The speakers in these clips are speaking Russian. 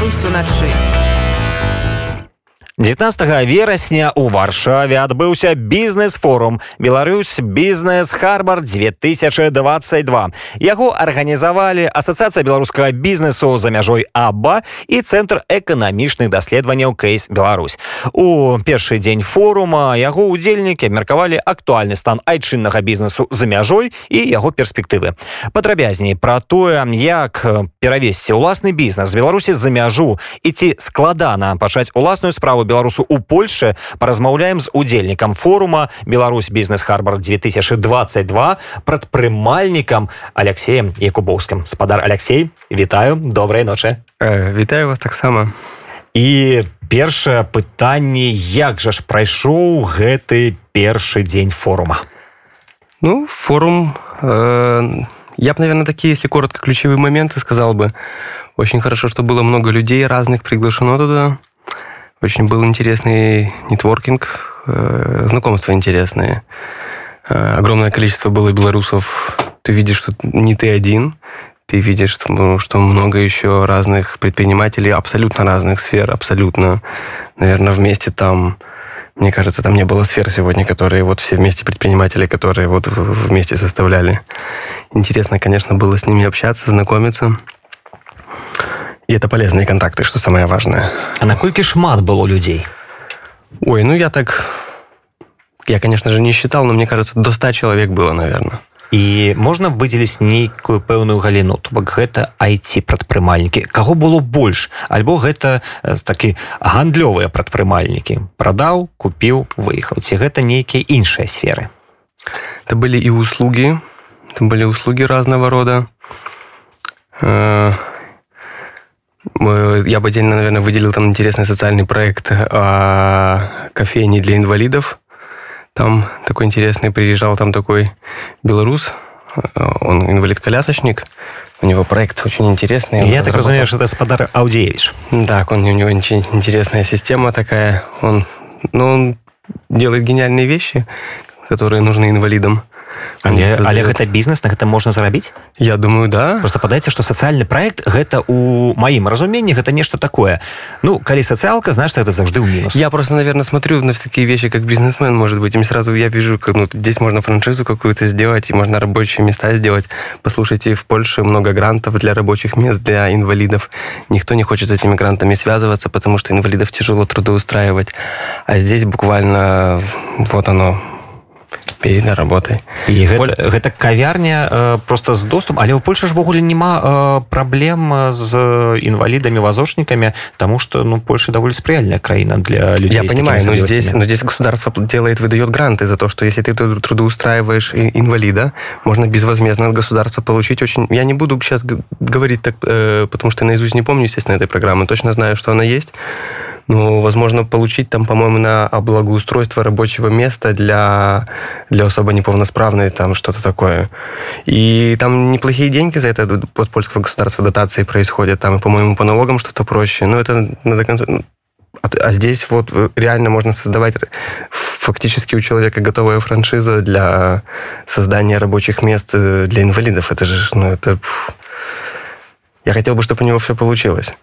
Беларусь уначы. 19 верасня у варшаве адбыўся бізнес-форум Беларусь бізнес Харбар 2022 яго арганізавалі асацыяцыя беларускага бізнесу за мяжой аба і цэнтр эканамічных даследаванняў кейс Беларусь у першы дзень форума яго удзельнікі абмеркавалі актуальны стан айчыннага бізнесу за мяжой і яго перспектывы падрабязней пра тое як перавесці ўласны бізнес беларусі за мяжу і ці складана пачаць уласную справу беларусу у польше. Паразмаўляем з удзельнікам форума беларусь бізнес харбар 2022 прадпрымальнікам алексеем якубоўскім спадар алексей вітаю добрай ночы э, вітаю вас таксама. І першае пытанне як жа ж прайшоў гэты першы дзень форума? Ну форум э, я б наверное такие если коротко ключевые моменты сказал бы. Очень хорошо что было много людей разных приглашено туда Очень был интересный нетворкинг, э, знакомства интересные. Э, огромное количество было белорусов. Ты видишь, что не ты один. Ты видишь, что много еще разных предпринимателей, абсолютно разных сфер, абсолютно. Наверное, вместе там, мне кажется, там не было сфер сегодня, которые вот все вместе предприниматели, которые вот вместе составляли. Интересно, конечно, было с ними общаться, знакомиться. И это полезные контакты, что самое важное. А наколькі шмат было людей? Ой, ну я так... Я, конечно же, не считал, но мне кажется, до 100 человек было, наверное. І можна выдзеліць нейкую пэўную галіну то бок гэта айти прадпрымальнікі каго было больш? Альбо гэта такі гандлёвыя прадпрымальнікі. Прадаў купіў выехаў. Ці гэта нейкія іншыя сферы? Это были і услуги это были услуги разного рода. Э, Я бы отдельно, наверное, выделил там интересный социальный проект о кофейне для инвалидов. Там такой интересный, приезжал там такой белорус, он инвалид-колясочник, у него проект очень интересный. Я так разумею, что это Спадар Аудеевич. Да, он, у него очень интересная система такая. Он, ну, он делает гениальные вещи, которые нужны инвалидам. Але, але гэта бізнес на гэта можна зарабіць я думаю да. Просто падаецца что сацыяльны проект гэта у маім разуменні гэта нешта такое. Ну калі сацыялка знаешь это заўжды ў мінус я просто наверное смотрю на такие вещи как бизнесмен может быть им сразу я вижу как ну, здесь можно франшизу какую-то сделать и можно рабочие места сделать. Послушайте в Польше много грантов для рабочих мест для инвалидов. Никто не хочет с этими грантами связываться потому что инвалидов тяжело трудоустраивать. А здесь буквально вот оно перед работай і гэта, Поль... гэта кавярня э, просто з доступ але ў Польше ж ввогуле няма э, праблем з інвалідамі вазочнікамі тому что ну Польша довольно спрыяльная краіна для людей я понимаю но здесь но здесь государство делает выдает гранты за то что если ты трудоустраиваешь инвалида можно безвозмездно от государства получить очень я не буду сейчас говорить так э, потому что наизусть не помню естественно этой программы точно знаю что она есть ну, возможно, получить там, по-моему, на благоустройство рабочего места для, для особо неполносправной, там что-то такое. И там неплохие деньги за это от польского государства дотации происходят. Там, по-моему, по налогам что-то проще. Но это надо ну, а, а здесь вот реально можно создавать фактически у человека готовая франшиза для создания рабочих мест э, для инвалидов. Это же, ну, это... Я хотел бы, чтобы у него все получилось.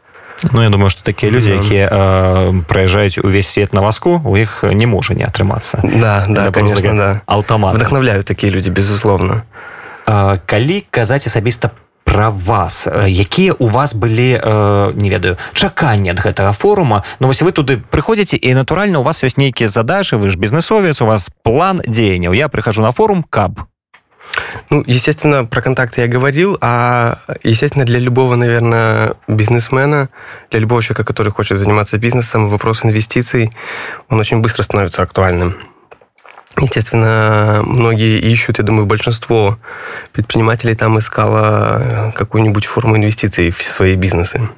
Ну я думаю что такія людзі якія э, праязджаюць увесь свет на васку у іх не можа не атрымацца да да конечно да. аўтамат вдохновляют такія людзі безусловно. Э, калі казаць асабіста про вас якія у вас былі э, не ведаю чаканні ад гэтага форума? Ну вось вы туды прыходзіце і натуральна у вас ёсць нейкія задачы вы ж бізнесовец у вас план дзеянняў. Я прыхожу на форум каб Ну, естественно, про контакты я говорил, а, естественно, для любого, наверное, бизнесмена, для любого человека, который хочет заниматься бизнесом, вопрос инвестиций, он очень быстро становится актуальным. Естественно, многие ищут, я думаю, большинство предпринимателей там искало какую-нибудь форму инвестиций в свои бизнесы.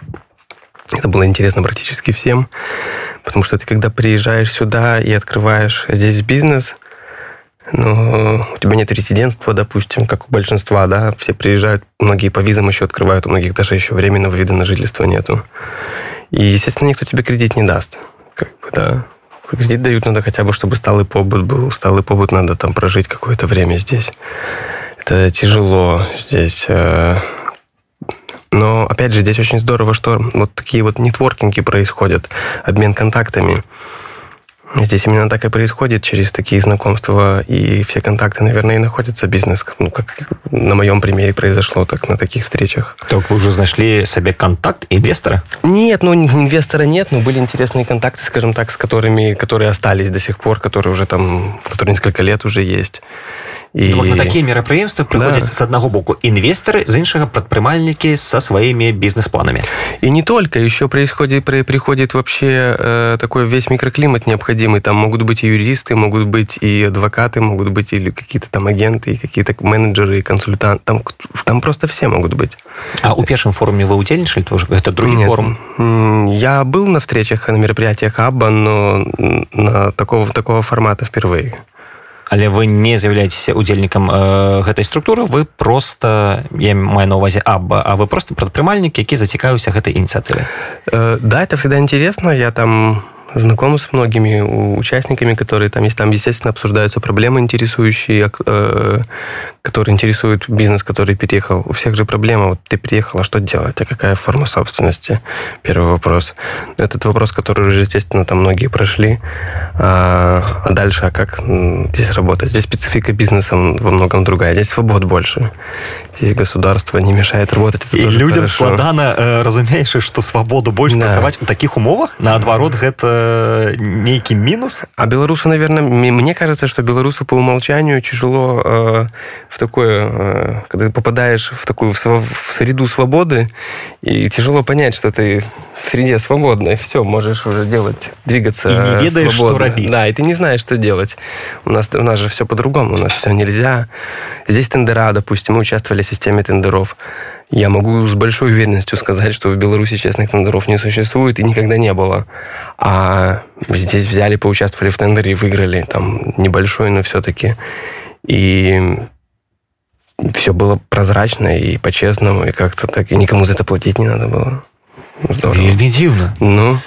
Это было интересно практически всем, потому что ты когда приезжаешь сюда и открываешь здесь бизнес – ну, у тебя нет резидентства, допустим, как у большинства, да, все приезжают, многие по визам еще открывают, у многих даже еще временного вида на жительство нету. И, естественно, никто тебе кредит не даст. Как бы, да. Кредит дают надо хотя бы, чтобы сталый побыт был. Сталый побыт надо там прожить какое-то время здесь. Это тяжело здесь. Э, Но, опять же, здесь очень здорово, что вот такие вот нетворкинги происходят, обмен контактами. Здесь именно так и происходит через такие знакомства, и все контакты, наверное, и находятся бизнес, ну, как на моем примере произошло, так на таких встречах. Так вы уже нашли себе контакт инвестора? Нет, ну инвестора нет, но были интересные контакты, скажем так, с которыми, которые остались до сих пор, которые уже там, которые несколько лет уже есть І... Вот на такія мерапрыемствы прыходзяць да. с аднаго боку інвесторы з іншага прадпрымальнікі со своими бизнес-планами и не только еще происходит приходит вообще э, такой весь микроклимат необходимый там могут быть и юристы могут быть и адвокаты могут быть или какие-то там агенты и какие-то менеджеры и консультанты там там просто все могут быть а у першым форуме вы удзельнічалі тоже это другі Нет, форум я был на встречах на мероприятиях аба но на такого такого формата впервые але вы не з'яўляецеся удзельнікам э, гэтай структуры вы просто я маю на увазе аба а вы просто прадпрымальнік які зацікаўся гэтай ініцыятывы э, да это всегда интересно. Я там знакомы с многими участниками, которые там есть. Там, естественно, обсуждаются проблемы, интересующие, э, которые интересуют бизнес, который переехал. У всех же проблема. Вот ты приехал, а что делать? А какая форма собственности? Первый вопрос. Этот вопрос, который уже, естественно, там многие прошли. А, а дальше, а как здесь работать? Здесь специфика бизнеса во многом другая. Здесь свобод больше. Здесь государство не мешает работать. Это И людям хорошо. складана, э, разумеешь, что свободу больше да. працаваць у таких умовах? Наоборот, это нейкі мінус а беларусу наверное мне кажется что беларусу по умолчанию тяжело э, в такое э, когда ты попадаешь в такую в, в среду свободы и тяжело понять что ты в среде свободной. Все можешь уже делать двигаться и не ведаешь, свободно. что робить. да и ты не знаешь что делать. У нас у нас же все по-другому у нас все нельзя. Здесь тендера допустим мы участвовали в системе тендеров я могу с большой уверенностью сказать, что в Беларуси честных тендеров не существует и никогда не было. А здесь взяли, поучаствовали в тендере и выиграли. Там небольшой, но все-таки. И все было прозрачно и по-честному, и как-то так. И никому за это платить не надо было. Вельмі дзіўна ну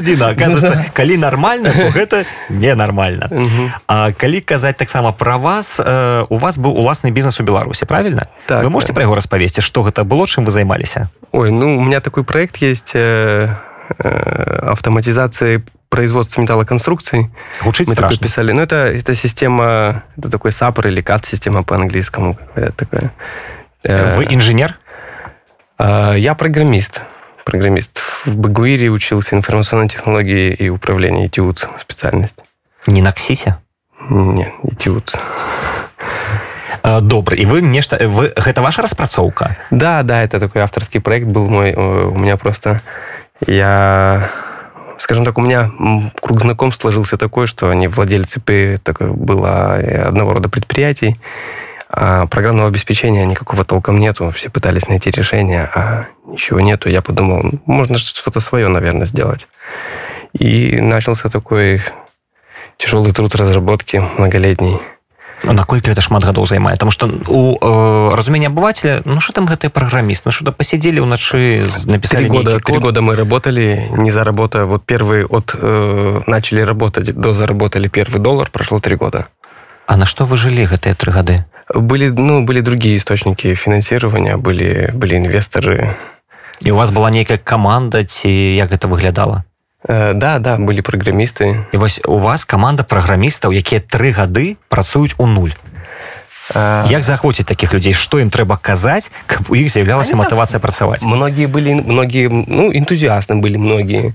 дзіна оказывается калі нормально то гэта ненармальна А калі казаць таксама про вас э, у вас быў уласны бізнес у беларусе правильно так, вы можете про яго распавесці что гэта было чым вы займаліся ой ну у меня такой проект есть э, э, автоматизации производства металлоконструкций. Учить Мы страшно. писали. Ну, это, это система, это такой САПР или КАТ-система по-английскому. Такая. Вы инженер? А, я программист. Программист. В Багуире учился информационной технологии и управления, ИТУЦ специальность. Не на КСИСе? Не, ИТУЦ. А, добра і вы нешта вы гэта ваша распрацоўка да да это такой авторский проект был мой у меня просто я скажем так у меня круг знакомств сложился такой что они владельцы так, было одного рода предприятий а программного обеспечения никакого толком нету. Все пытались найти решение, а ничего нету. Я подумал, можно что-то свое, наверное, сделать. И начался такой тяжелый труд разработки многолетний. А наколькі это шмат гадоў займае Таму что у э, разумения обывателя ну что там гэты праграміст ну что посидели уначы написали три года три года мы работали не заработая вот первый от э, начали работать до заработали первый доллар прошло три года А на што вы жылі гэтыя тры гады? Былі ну былі другія істочнікі фінансіравання, былі былі інвестары. І у вас была нейкая каманда ці як гэта выглядала? Э, да да былі праграмісты. І вось у вас каманда праграмістаў, якія тры гады працуюць у нуль. А... Як заахвоціць таких людзей што ім трэба казаць каб у іх з'яўлялася так матывацыя працаваць многія былі многія ну энтузіасны былі многія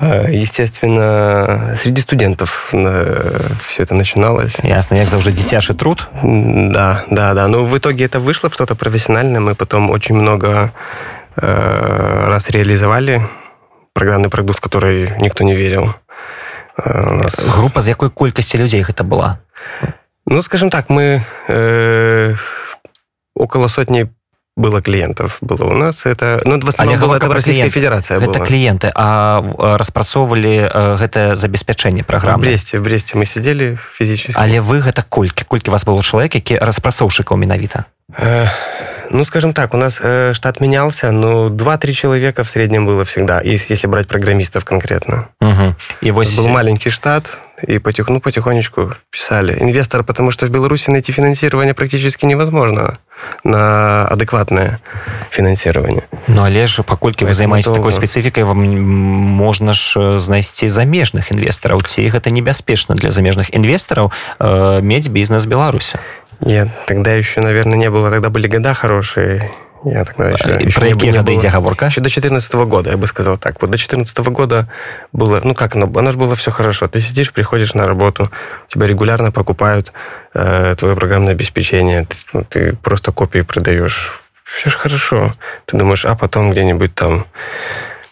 естественно, среди студентов э, все это начиналось. Ясно, як завжди дзіцяшы труд. Да, да, да. Но в итоге это вышло в что-то профессиональное. Мы потом очень много э, раз реализовали программный продукт, в который никто не верил. Нас... Группа з якой колькасці людей это была? Ну, скажем так, мы э, около сотни было клиентов было у нас это ну в основном была это Российская Федерация это была. клиенты а распрацоўвалі гэтае забеспячэнне программы в Бресте в Бресте мы сидели физически. Але вы гэта колькі? Колькі вас было чалавек які распрацоўшчыкаў менавіта? Э, Ну, скажем так, у нас э, штат менялся, но 2-3 человека в среднем было всегда, если, если брать программистов конкретно. Угу. И вот... Был маленький штат, и потих, ну, потихонечку писали. Инвестор, потому что в Беларуси найти финансирование практически невозможно на адэкватнае фінансирование Ну але ж паколькі вы займаетесь такой спецыфікай вам можна ж знайсці замежных інвестараў ці гэта небяспечна для замежных інвестараў э, мець бізнес Беларусі я тогда еще наверное не было тогда были года хорошие я тогда еще, еще про какие годы идет оговорка? Еще до 14 года, я бы сказал так. Вот до 14 года было, ну как, оно, оно же было все хорошо. Ты сидишь, приходишь на работу, тебя регулярно покупают э, твое программное обеспечение, ты, ну, ты просто копии продаешь. Все же хорошо. Ты думаешь, а потом где-нибудь там,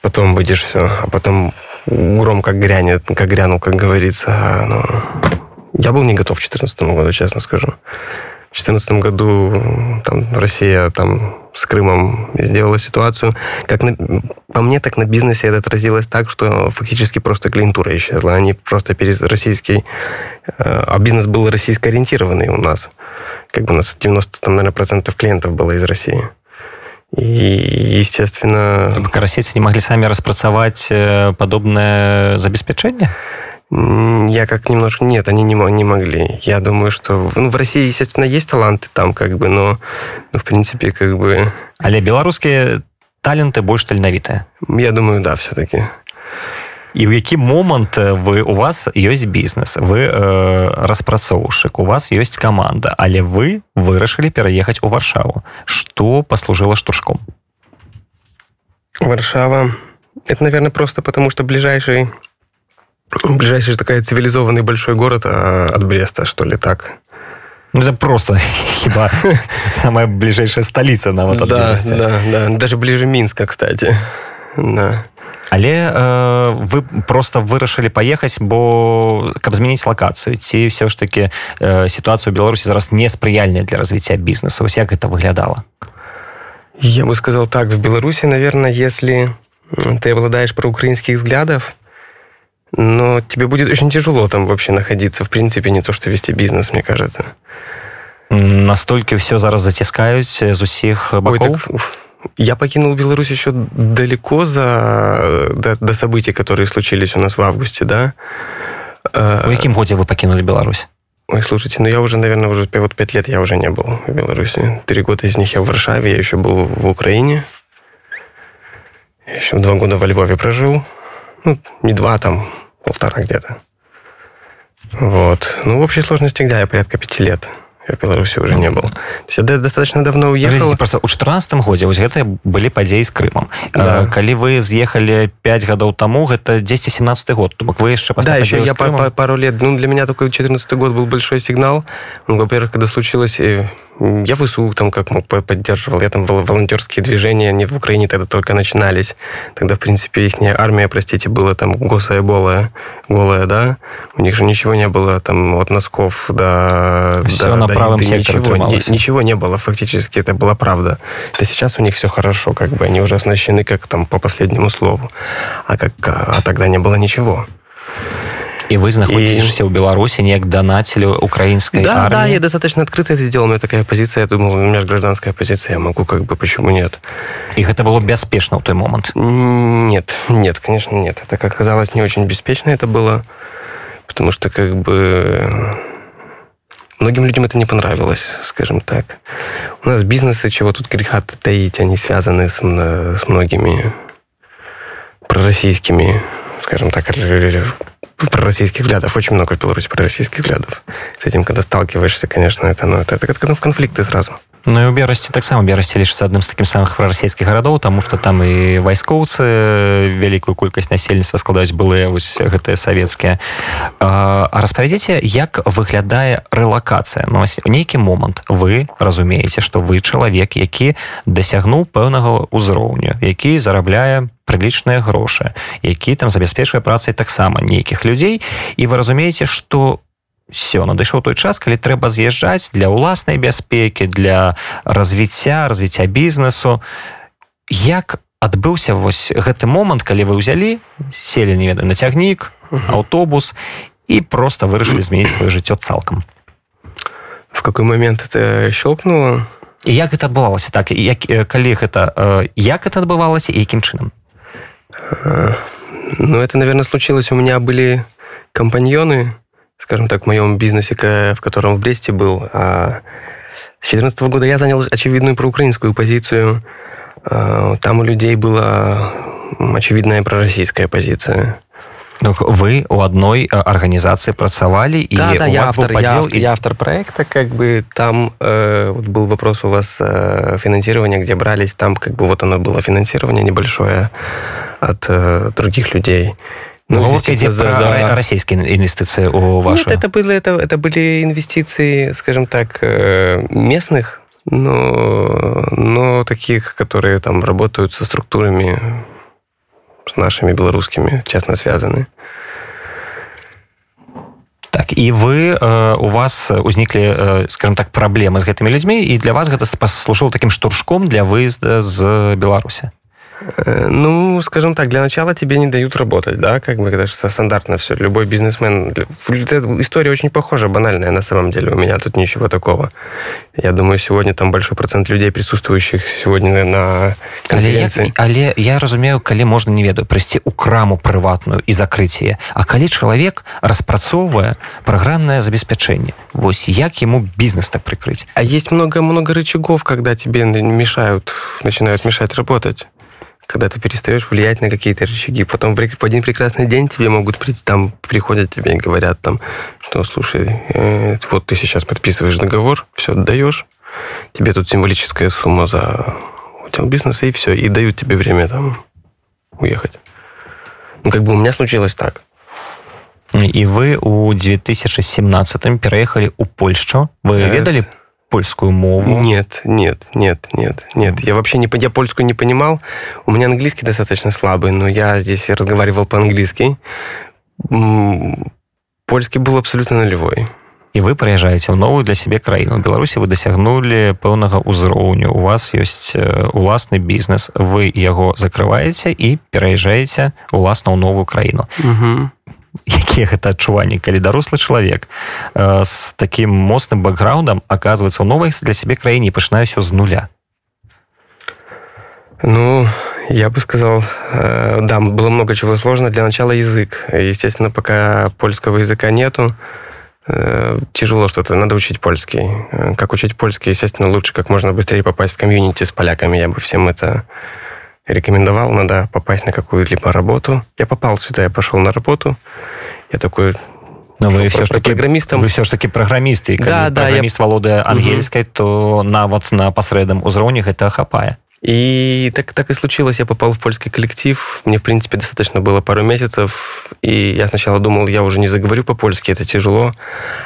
потом будешь все, а потом громко грянет, как грянул, как говорится. А, ну, я был не готов к 2014 году, честно скажу. В 2014 году там, Россия там, с Крымом сделала ситуацию. Как на, по мне, так на бизнесе это отразилось так, что фактически просто клиентура исчезла. Они просто перед российский... Э, а бизнес был российско-ориентированный у нас. Как бы у нас 90, там, наверное, процентов клиентов было из России. И, естественно... Расейцы не могли сами распрацаваць э, подобное забеспячэнне? Я как немножко... Нет, они не, не могли. Я думаю, что... Ну, в России, естественно, есть таланты там, как бы, но, ну, в принципе, как бы... Але беларускія таленты больш таленавітыя? Я думаю, да, все-таки. І ў які момант вы у вас ёсць бізнес вы э, распрацоўшчык у вас ёсць каманда але вы вырашылі пераехаць у варшаву что послужило штуршком варшава это наверное просто потому что ближайший ближайший такая цивилизованный большой город а, от Бреста, что ли, так? Ну, это просто хиба самая ближайшая столица на вот от Да, да, да. Даже ближе Минска, кстати. Да. Але э, вы просто вырашылі паехаць бо каб змяніць лакацыю ці ўсё ж таки э, сітуацыю беларусі зараз неспрыяльная для развіцця бізнесу вось як это выглядала я бы сказал так в беларуси наверное если ты обладаешь про украинских взглядов но тебе будет очень тяжело там вообще находиться. В принципе, не то, что вести бизнес, мне кажется. Настолько все зараз затискаюць з усіх боков? Ой, так, я покинул Беларусь еще далеко за до, до событий, которые случились у нас в августе, да. В каким годе вы покинули Беларусь? Ой, слушайте, ну я уже, наверное, уже вот пять лет я уже не был в Беларуси. Три года из них я в Варшаве, я еще был в Украине. Я еще два года во Львове прожил. Ну, не два, там полтора где-то. Вот. Ну, в общей сложности, да, я порядка пяти лет Я в Беларуси уже не был. То есть я достаточно давно уехал. Подождите, просто ў 14 годзе вось гэта былі падзеі з крымам да. калі вы з'ехалі 5 гадоў таму гэта 10 17 год то бок вы яшчэ да, еще я па, па, пару лет ну для меня такой 14 год был большой сигнал ну, во-первых когда случилось я ВСУ там как мог поддерживал, я там волонтерские движения, они в Украине тогда только начинались. Тогда, в принципе, их армия, простите, была там госая голая, голая, да? У них же ничего не было там от носков до... Все до, на до правом секторе ничего, ни, ничего не было, фактически, это была правда. Это сейчас у них все хорошо, как бы, они уже оснащены как там по последнему слову. А, как, а тогда не было ничего. И вы знаходзішся і... ў беларусі неяк данацілі украінскай да, армии? да я достаточно открыто это сделал у меня такая позиция я думал у меня же гражданская позиция я могу как бы почему нет и это было бяспечна в той момент нет нет конечно нет это как оказалось не очень беспечно это было потому что как бы многим людям это не понравилось скажем так у нас бизнесы чего тут греха таить они связаны с, с многими пророссийскими скажем так пророссийских взглядов. Очень много в Беларуси пророссийских взглядов. С этим, когда сталкиваешься, конечно, это, ну, это, это, это в конфликты сразу. Ну і ў берасці таксама берасці лічыцца адным з такім самых прарасійскіх гарадоў таму што там і вайскоўцы вялікую колькасць насельніцтва складаюць былыя вось гэтыя савецкія распавядзіце як выглядае рэлакацыя ну, у нейкі момант. Вы разумееце што вы чалавек які дасягнуў пэўнага ўзроўню які зарабляе прылічныя грошы які там забяспечвае працай таксама нейкіх людзей і вы разумееце што все надышоў той час калі трэба з'язджаць для ўласнай бяспекі для развіцця развіцця бізнесу. Як адбыўся вось гэты момант калі вы ўзялі селі не ведаю на цягнік аўтобус і просто вырашылі змяніць сваё жыццё цалкам? В какой момент это щелкнуло і як это адбывалася так? Як калі гэта як это адбывалася і якім чынам? Ну это наверное случилось. У меня были компаньоны скажем так в моем бизнесе в котором в бресте был а с 2014 года я занял очевидную проукраинскую позицию. Там у людей была очевидная пророссийская позиция. Ну, вы у одной э, организации працавали и да, да, у я вас автор, подел я, автор, и... я автор проекта как бы там э, вот был вопрос у вас э, финансирования где брались там как бы вот оно было финансирование небольшое от э, других людей ну, ну где за, за... российские инвестиции у вашего Нет, это были это это были инвестиции скажем так э, местных но но таких которые там работают со структурами с нашими беларускімі честно связаны так і вы э, у вас узніклі э, скажем так праблемы з гэтымі людзьмі і для вас гэта паслужыў таким штуршком для выезда з беларуся Э, ну, скажем так, для начала тебе не дают работать, да, как бы это же стандартно все. Любой бизнесмен... История очень похожа, банальная на самом деле. У меня тут ничего такого. Я думаю, сегодня там большой процент людей, присутствующих сегодня на конференции. Але, але я разумею, коли можно, не ведаю, прийти у краму приватную и закрытие. А коли человек распрацовывая программное забеспечение, вот як ему бизнес так прикрыть? А есть много-много рычагов, когда тебе мешают, начинают мешать работать когда ты перестаешь влиять на какие-то рычаги. Потом в один прекрасный день тебе могут прийти, там приходят тебе и говорят там, что, слушай, э, вот ты сейчас подписываешь договор, все отдаешь, тебе тут символическая сумма за удел бизнеса, и все, и дают тебе время там уехать. Ну, как бы у меня случилось так. И вы у 2017 переехали у Польшу. Вы yes. Польскую мову? Нет, нет, нет, нет, нет. Я вообще не, я польскую не понимал. У меня английский достаточно слабый, но я здесь разговаривал по-английски. Польский был абсолютно нулевой. І вы прыязджаеце ў новую для сябе краіну беларусі вы дасягнулі пэўнага ўзроўню у вас ёсць уласны бізнес вы яго закрываеце і пераязджаеце уласна ў новую краіну якія гэта адчуванні калі дарослы чалавек э, з таким моцным бэкграундам оказывается у новай для сябе краіне пачынаю все з нуля ну я бы сказал э, да было много чего сложно для начала язык естественно пока польского языка нету э, тяжело что-то надо учить польский э, как учить польский естественно лучше как можно быстрее попасть в комьюнити с поляками я бы всем это рекомендовал, надо попасть на какую-либо работу. Я попал сюда, я пошел на работу. Я такой, но вы все ж таки программістам вы все ж таки праграмісты да, да, праграміст я... валодае ангельскай то нават на пасрэдам узроўні гэта хапае И так, так и случилось. Я попал в польский коллектив. Мне, в принципе, достаточно было пару месяцев. И я сначала думал, я уже не заговорю по-польски, это тяжело.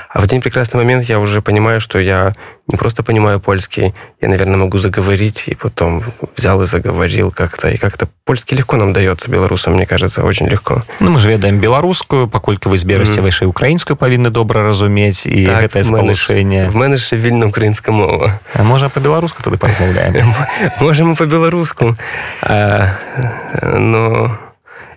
А в один прекрасный момент я уже понимаю, что я не просто понимаю польский, я, наверное, могу заговорить, и потом взял и заговорил как-то. И как-то польский легко нам дается, белорусам, мне кажется, очень легко. Ну, мы же ведаем белорусскую, поколькі вы збераце mm. вышэй украінскую павінны добра разумець і так, гэтае спалучэнне в мене ще вільна українська мова а можа по-беларуску тады паразмаўляем можем по-беларуску но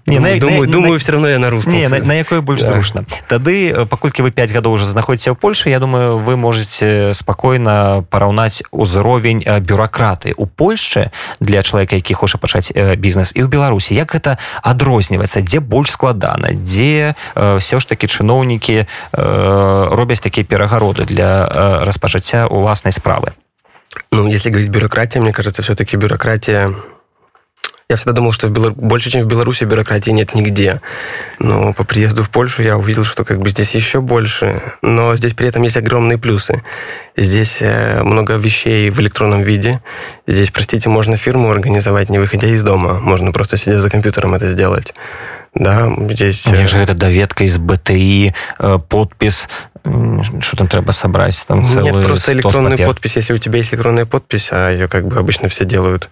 не, на, думаю, на, думаю на, все равно я на русском не, на, на якое больш да. зручна тады э, паколькі вы 5 гадоў уже знаходзіце ў Польше Я думаю вы можете спакойна параўнаць узровень э, бюракраты у Польшчы для чалавека які хоча пачаць э, бізнес і ў Беларусі як гэта адрозніваецца дзе больш складана дзе все ж таки чыноўнікі робяць такія перагароды для распачацця уласнай справы? Ну, если говорить бюрократия, мне кажется, все-таки бюрократия я всегда думал, что в Белор... больше, чем в Беларуси, бюрократии нет нигде. Но по приезду в Польшу я увидел, что как бы здесь еще больше. Но здесь при этом есть огромные плюсы. Здесь э, много вещей в электронном виде. Здесь, простите, можно фирму организовать, не выходя из дома. Можно просто сидя за компьютером это сделать. Да, здесь... Мне же это доведка из БТИ, э, подпись, что там треба собрать? Там целый Нет, просто электронная подпись. Если у тебя есть электронная подпись, а ее как бы обычно все делают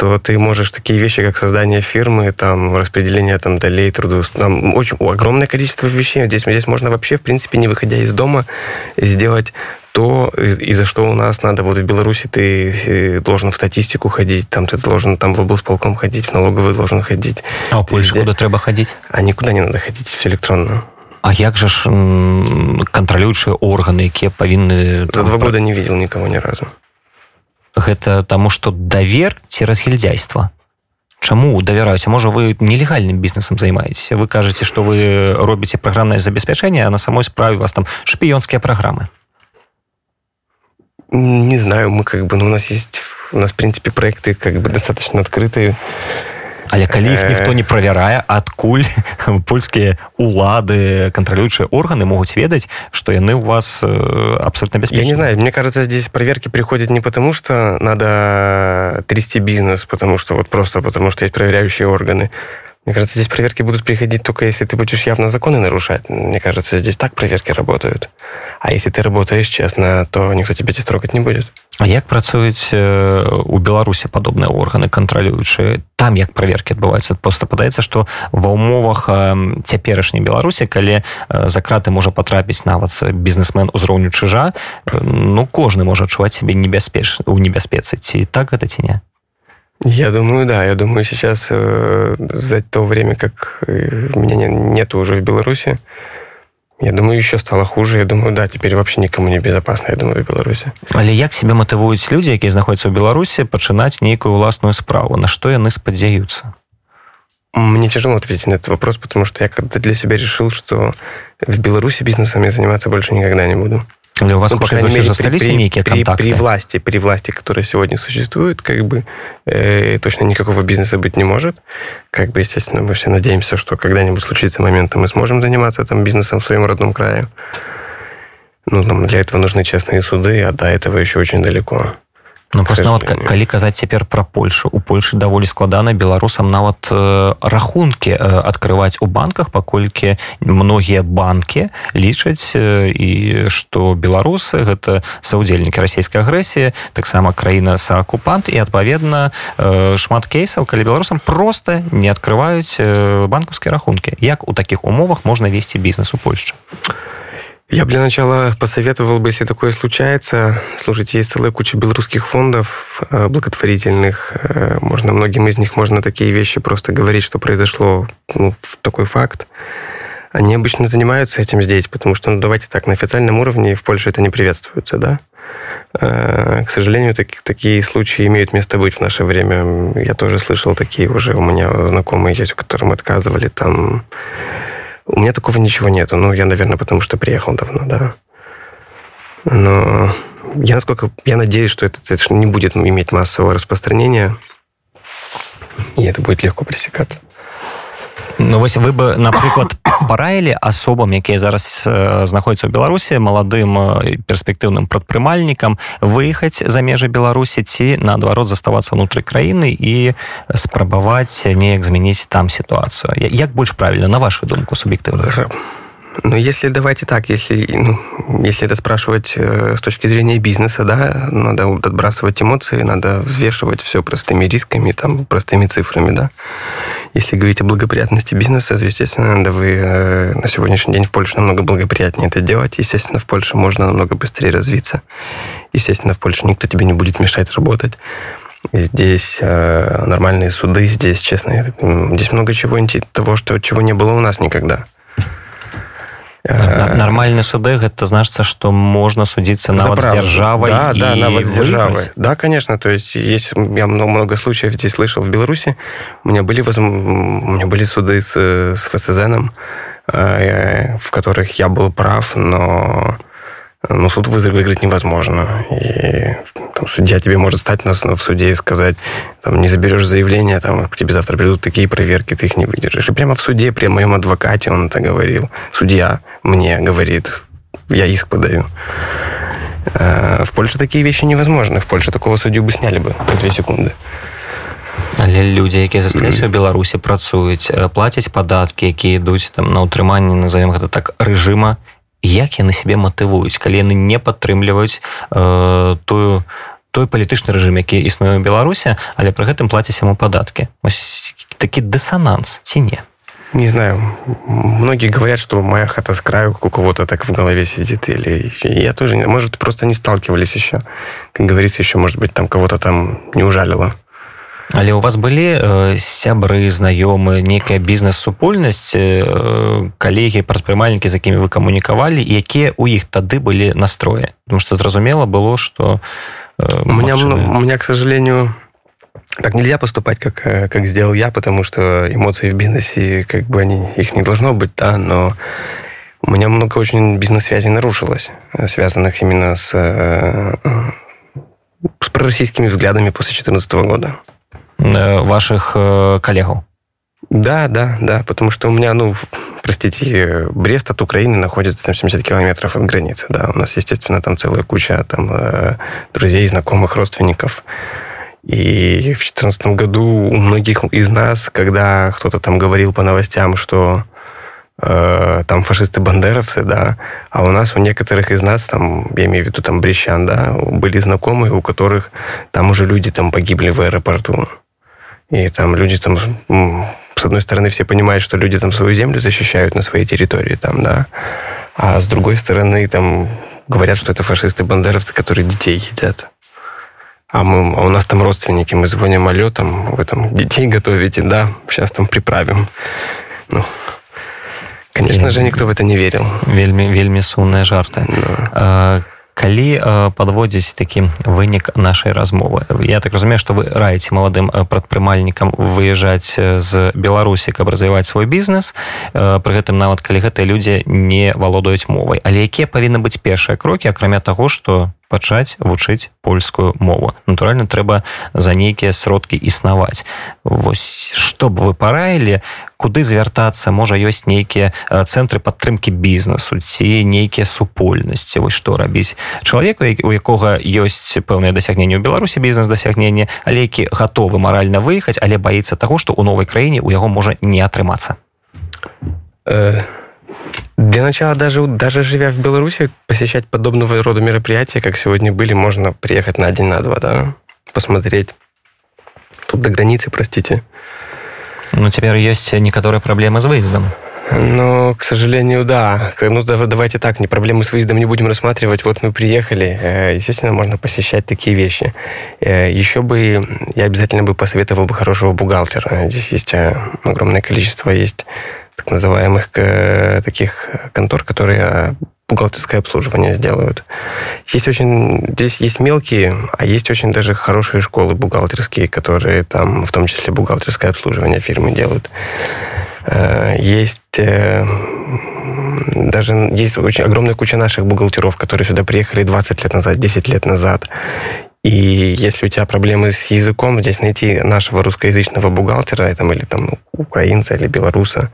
то ты можешь такие вещи, как создание фирмы, там, распределение там, долей, труду, там очень огромное количество вещей. Здесь, здесь можно вообще, в принципе, не выходя из дома, сделать то, и за что у нас надо. Вот в Беларуси ты э, должен в статистику ходить, там ты должен там в облсполком ходить, в налоговый должен ходить. А у Польши куда треба ходить? А никуда не надо ходить, все электронно. А як же ж контролирующие органы, якія павінны... За два года не видел никого ни разу. Гэта таму что давер ці разгільдзяйства Чаму давяраюць? Можа вы нелегальным бізнесам займаетесь вы кажаце что вы робіце праграмнае забеспячэнне а на самой справе вас там шпіёнскія праграмы. Не знаю мы как бы ну, у нас есть у нас в принципе проекты как бы достаточно открытые Але калі іх ніхто не правярае адкуль польскія улады кантралюючыя органы могуць ведаць что яны у вас э, абсолютно без я не знаю мне кажется здесь проверки приходят не потому что надо трясти бизнес потому что вот просто потому что есть проверяющие органы мне кажется здесь проверки будут приходить только если ты будешь явно законы нарушать мне кажется здесь так проверки работают а если ты работаешь честно то никто тебя здесь трогать не будет А Як працуюць у беларусе падобныя органы кантралюючыя? Там як праверкі адбываюцца? Просто падаецца што ва ўмовах цяперашняй беларусі калі за краты можа патрапіць нават бізнесмен узроўню чыжа ну кожны можа адчуваць себе небяспеч у небяспецы. Ці так гэта ці не? Я думаю, да. Я думаю, сейчас э, за то время, как меня не, нет уже в Беларуси, Я думаю, еще стало хуже. Я думаю, да, теперь вообще никому не безопасно, я думаю, в Беларуси. Але як себе мотивуюць люди, якія знаходзяцца ў Беларусі пачынаць нейкую уласную справу на что яны спадзяюцца мне тяжело ответить на этот вопрос потому что я когда для себя решил что в Беларуси бизнесом я заниматься больше никогда не буду Или у вас, ну, по крайней мере, при, при, при, при власти, при власти, которая сегодня существует, как бы э, точно никакого бизнеса быть не может. Как бы, естественно, мы все надеемся, что когда-нибудь случится момент, и мы сможем заниматься там бизнесом в своем родном крае. Ну, нам для этого нужны честные суды, а до этого еще очень далеко. Ну просто нават калі казаць цяпер пра Польшу. У Польшы даволі складана беларусам нават э, рахункі э, адкрываць у банках паколькі многія банкі лічаць э, і што беларусы гэта саўдзельнікі расійскай агрэсіі таксама краіна саакупант і адпаведна э, шмат кейсаў калі беларусам просто не адкрываюць э, банкаўскія рахункі як у такіх умовах можна весці бізнес у Польшчы Я бы для начала посоветовал бы, если такое случается, слушайте, есть целая куча белорусских фондов э, благотворительных. Э, можно многим из них можно такие вещи просто говорить, что произошло ну, такой факт. Они обычно занимаются этим здесь, потому что, ну, давайте так, на официальном уровне в Польше это не приветствуется, да? Э, к сожалению, так, такие случаи имеют место быть в наше время. Я тоже слышал такие уже, у меня знакомые есть, которым отказывали там у меня такого ничего нету. Ну, я, наверное, потому что приехал давно, да. Но я насколько я надеюсь, что это, это не будет иметь массового распространения, и это будет легко пресекаться. Ну вось вы бы напрыклад параілі асобам якія зараз знаходзяцца ў беларусі маладым перспектыўным прадпрымальнікам выехаць за межы беларусі ці наадварот заставацца ўнутры краіны і спрабаваць неяк змяніць там сітуацыю як больш правільна на вашу думку суб'ектыўна Ну, если давайте так, если, ну, если это спрашивать э, с точки зрения бизнеса, да, надо отбрасывать эмоции, надо взвешивать все простыми рисками, там, простыми цифрами, да. Если говорить о благоприятности бизнеса, то, естественно, надо вы э, на сегодняшний день в Польше намного благоприятнее это делать. Естественно, в Польше можно намного быстрее развиться. Естественно, в Польше никто тебе не будет мешать работать. Здесь э, нормальные суды, здесь, честно, здесь много чего того, что, чего не было у нас никогда. Э, нормальные суды это значится что можно судиться на вот державой да, да, на вот державой. да конечно то есть есть я много, много случаев здесь слышал в беларуси. У меня были у меня были суды с, с фсзном э, в которых я был прав но ну, суд выиграть невозможно. И там, судья тебе может стать на, в суде и сказать, там, не заберешь заявление, там, к тебе завтра придут такие проверки, ты их не выдержишь. И прямо в суде, при моем адвокате он это говорил. Судья мне говорит, я иск подаю. Э, в Польше такие вещи невозможны. В Польше такого судью бы сняли бы за две секунды. Але людзі якія засталіся ў беларусі працуюць плацяць падаткі якія ідуць там на ўтрыманне назовем гэта так рэжыма як яны себе матывуюць калі яны не падтрымліваюць э, тую той палітычны рэжым які існуе ў беларусе але пры гэтым плаціць яму падаткі такі дысонанс ці не Не знаю. Многие говорят, что моя хата с краю, у кого-то так в голове сидит. Или я тоже, может, просто не сталкивались еще. Как говорится, еще, может быть, там кого-то там не ужалило. Але у вас былі э, сябры знаёмы некая бізнес-супольнасць э, калегі прадпрымальнікі з якімі вы камунікавалі якія у іх тады былі настроі потому что зразумела было что Э, у, меня, у меня, к сожалению, так нельзя поступать, как, э, как сделал я, потому что эмоции в бизнесе, как бы они, их не должно быть, да, но у меня много очень бизнес-связей нарушилось, связанных именно с, с пророссийскими взглядами после 2014 года. Ваших коллегов? Да, да, да, потому что у меня, ну, простите, Брест от Украины находится там 70 километров от границы, да. У нас, естественно, там целая куча там э, друзей, знакомых, родственников. И в 2014 году у многих из нас, когда кто-то там говорил по новостям, что э, там фашисты-бандеровцы, да, а у нас, у некоторых из нас, там, я имею в виду там брещан, да, были знакомые, у которых там уже люди там погибли в аэропорту. И там люди там с одной стороны, все понимают, что люди там свою землю защищают на своей территории, там, да, а с другой стороны, там говорят, что это фашисты-бандеровцы, которые детей едят. А, мы, а у нас там родственники, мы звоним, алло, там, вы там детей готовите, да, сейчас там приправим. Ну, конечно же, никто в это не верил. Вельми, вельми сумные жарты. Но калі подводзіць такі вынік нашай размовы. Я так разумею что вы раеце маладым прадпрымальнікам выязджаць з беларусі каб развіваць свой бізнес. Пры гэтым нават калі гэтыя людзі не валодаюць мовай. Але якія павінны быць першыя крокі акрамя таго что пачаць вучыць польскую мову. Натуральна трэба за нейкія сродкі існаваць. Вось што б вы параілі куды звяртацца можа ёсць нейкія цэнтры падтрымки бізнесу ці нейкія супольнасці. Вось што рабіць чалавеку у якога ёсць пэўныя дасягненні ў беларусі бізнес дасягнення але які гатовы маральна выехаць але баіцца таго што ў новай краіне у яго можа не атрымацца? Э... Для начала, даже, даже живя в Беларуси, посещать подобного рода мероприятия, как сегодня были, можно приехать на один, на два, да, посмотреть. Тут до границы, простите. Ну, теперь есть некоторые проблемы с выездом. Ну, к сожалению, да. Ну, давайте так, не проблемы с выездом не будем рассматривать. Вот мы приехали. Э, естественно, можно посещать такие вещи. Э, Еще бы, я обязательно бы посоветовал бы хорошего бухгалтера. Здесь есть э, огромное количество, есть так называемых э, таких контор, которые э, бухгалтерское обслуживание сделают. Есть очень, здесь есть мелкие, а есть очень даже хорошие школы бухгалтерские, которые там, в том числе бухгалтерское обслуживание фирмы делают. Э, есть даже есть очень огромная куча наших бухгалтеров, которые сюда приехали 20 лет назад, 10 лет назад. И если у тебя проблемы с языком, здесь найти нашего русскоязычного бухгалтера, там, или там украинца, или белоруса,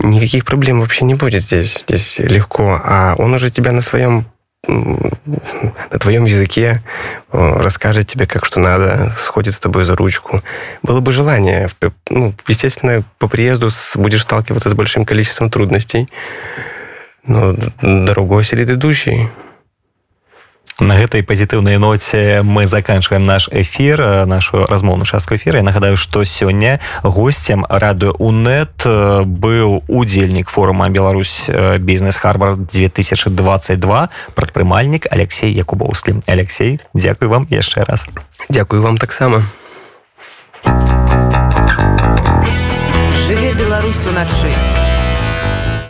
никаких проблем вообще не будет здесь. Здесь легко. А он уже тебя на своем на твоем языке расскажет тебе, как что надо, сходит с тобой за ручку. Было бы желание. Ну, естественно, по приезду будешь сталкиваться с большим количеством трудностей, но дорогу осилит идущий. На гэтай пазітыўнай ноце мы заканчиваем наш эфир нашу размоўную частку эфира я нагадаю что сёння гостцем радыо унет быў удзельнік форума Беларусь бізнес харбар 2022 прадпрымальнік Алексей якубоўскі. Алексей Дякую вам яшчэ раз. Дякую вам таксама. Жыве Беларусь уначы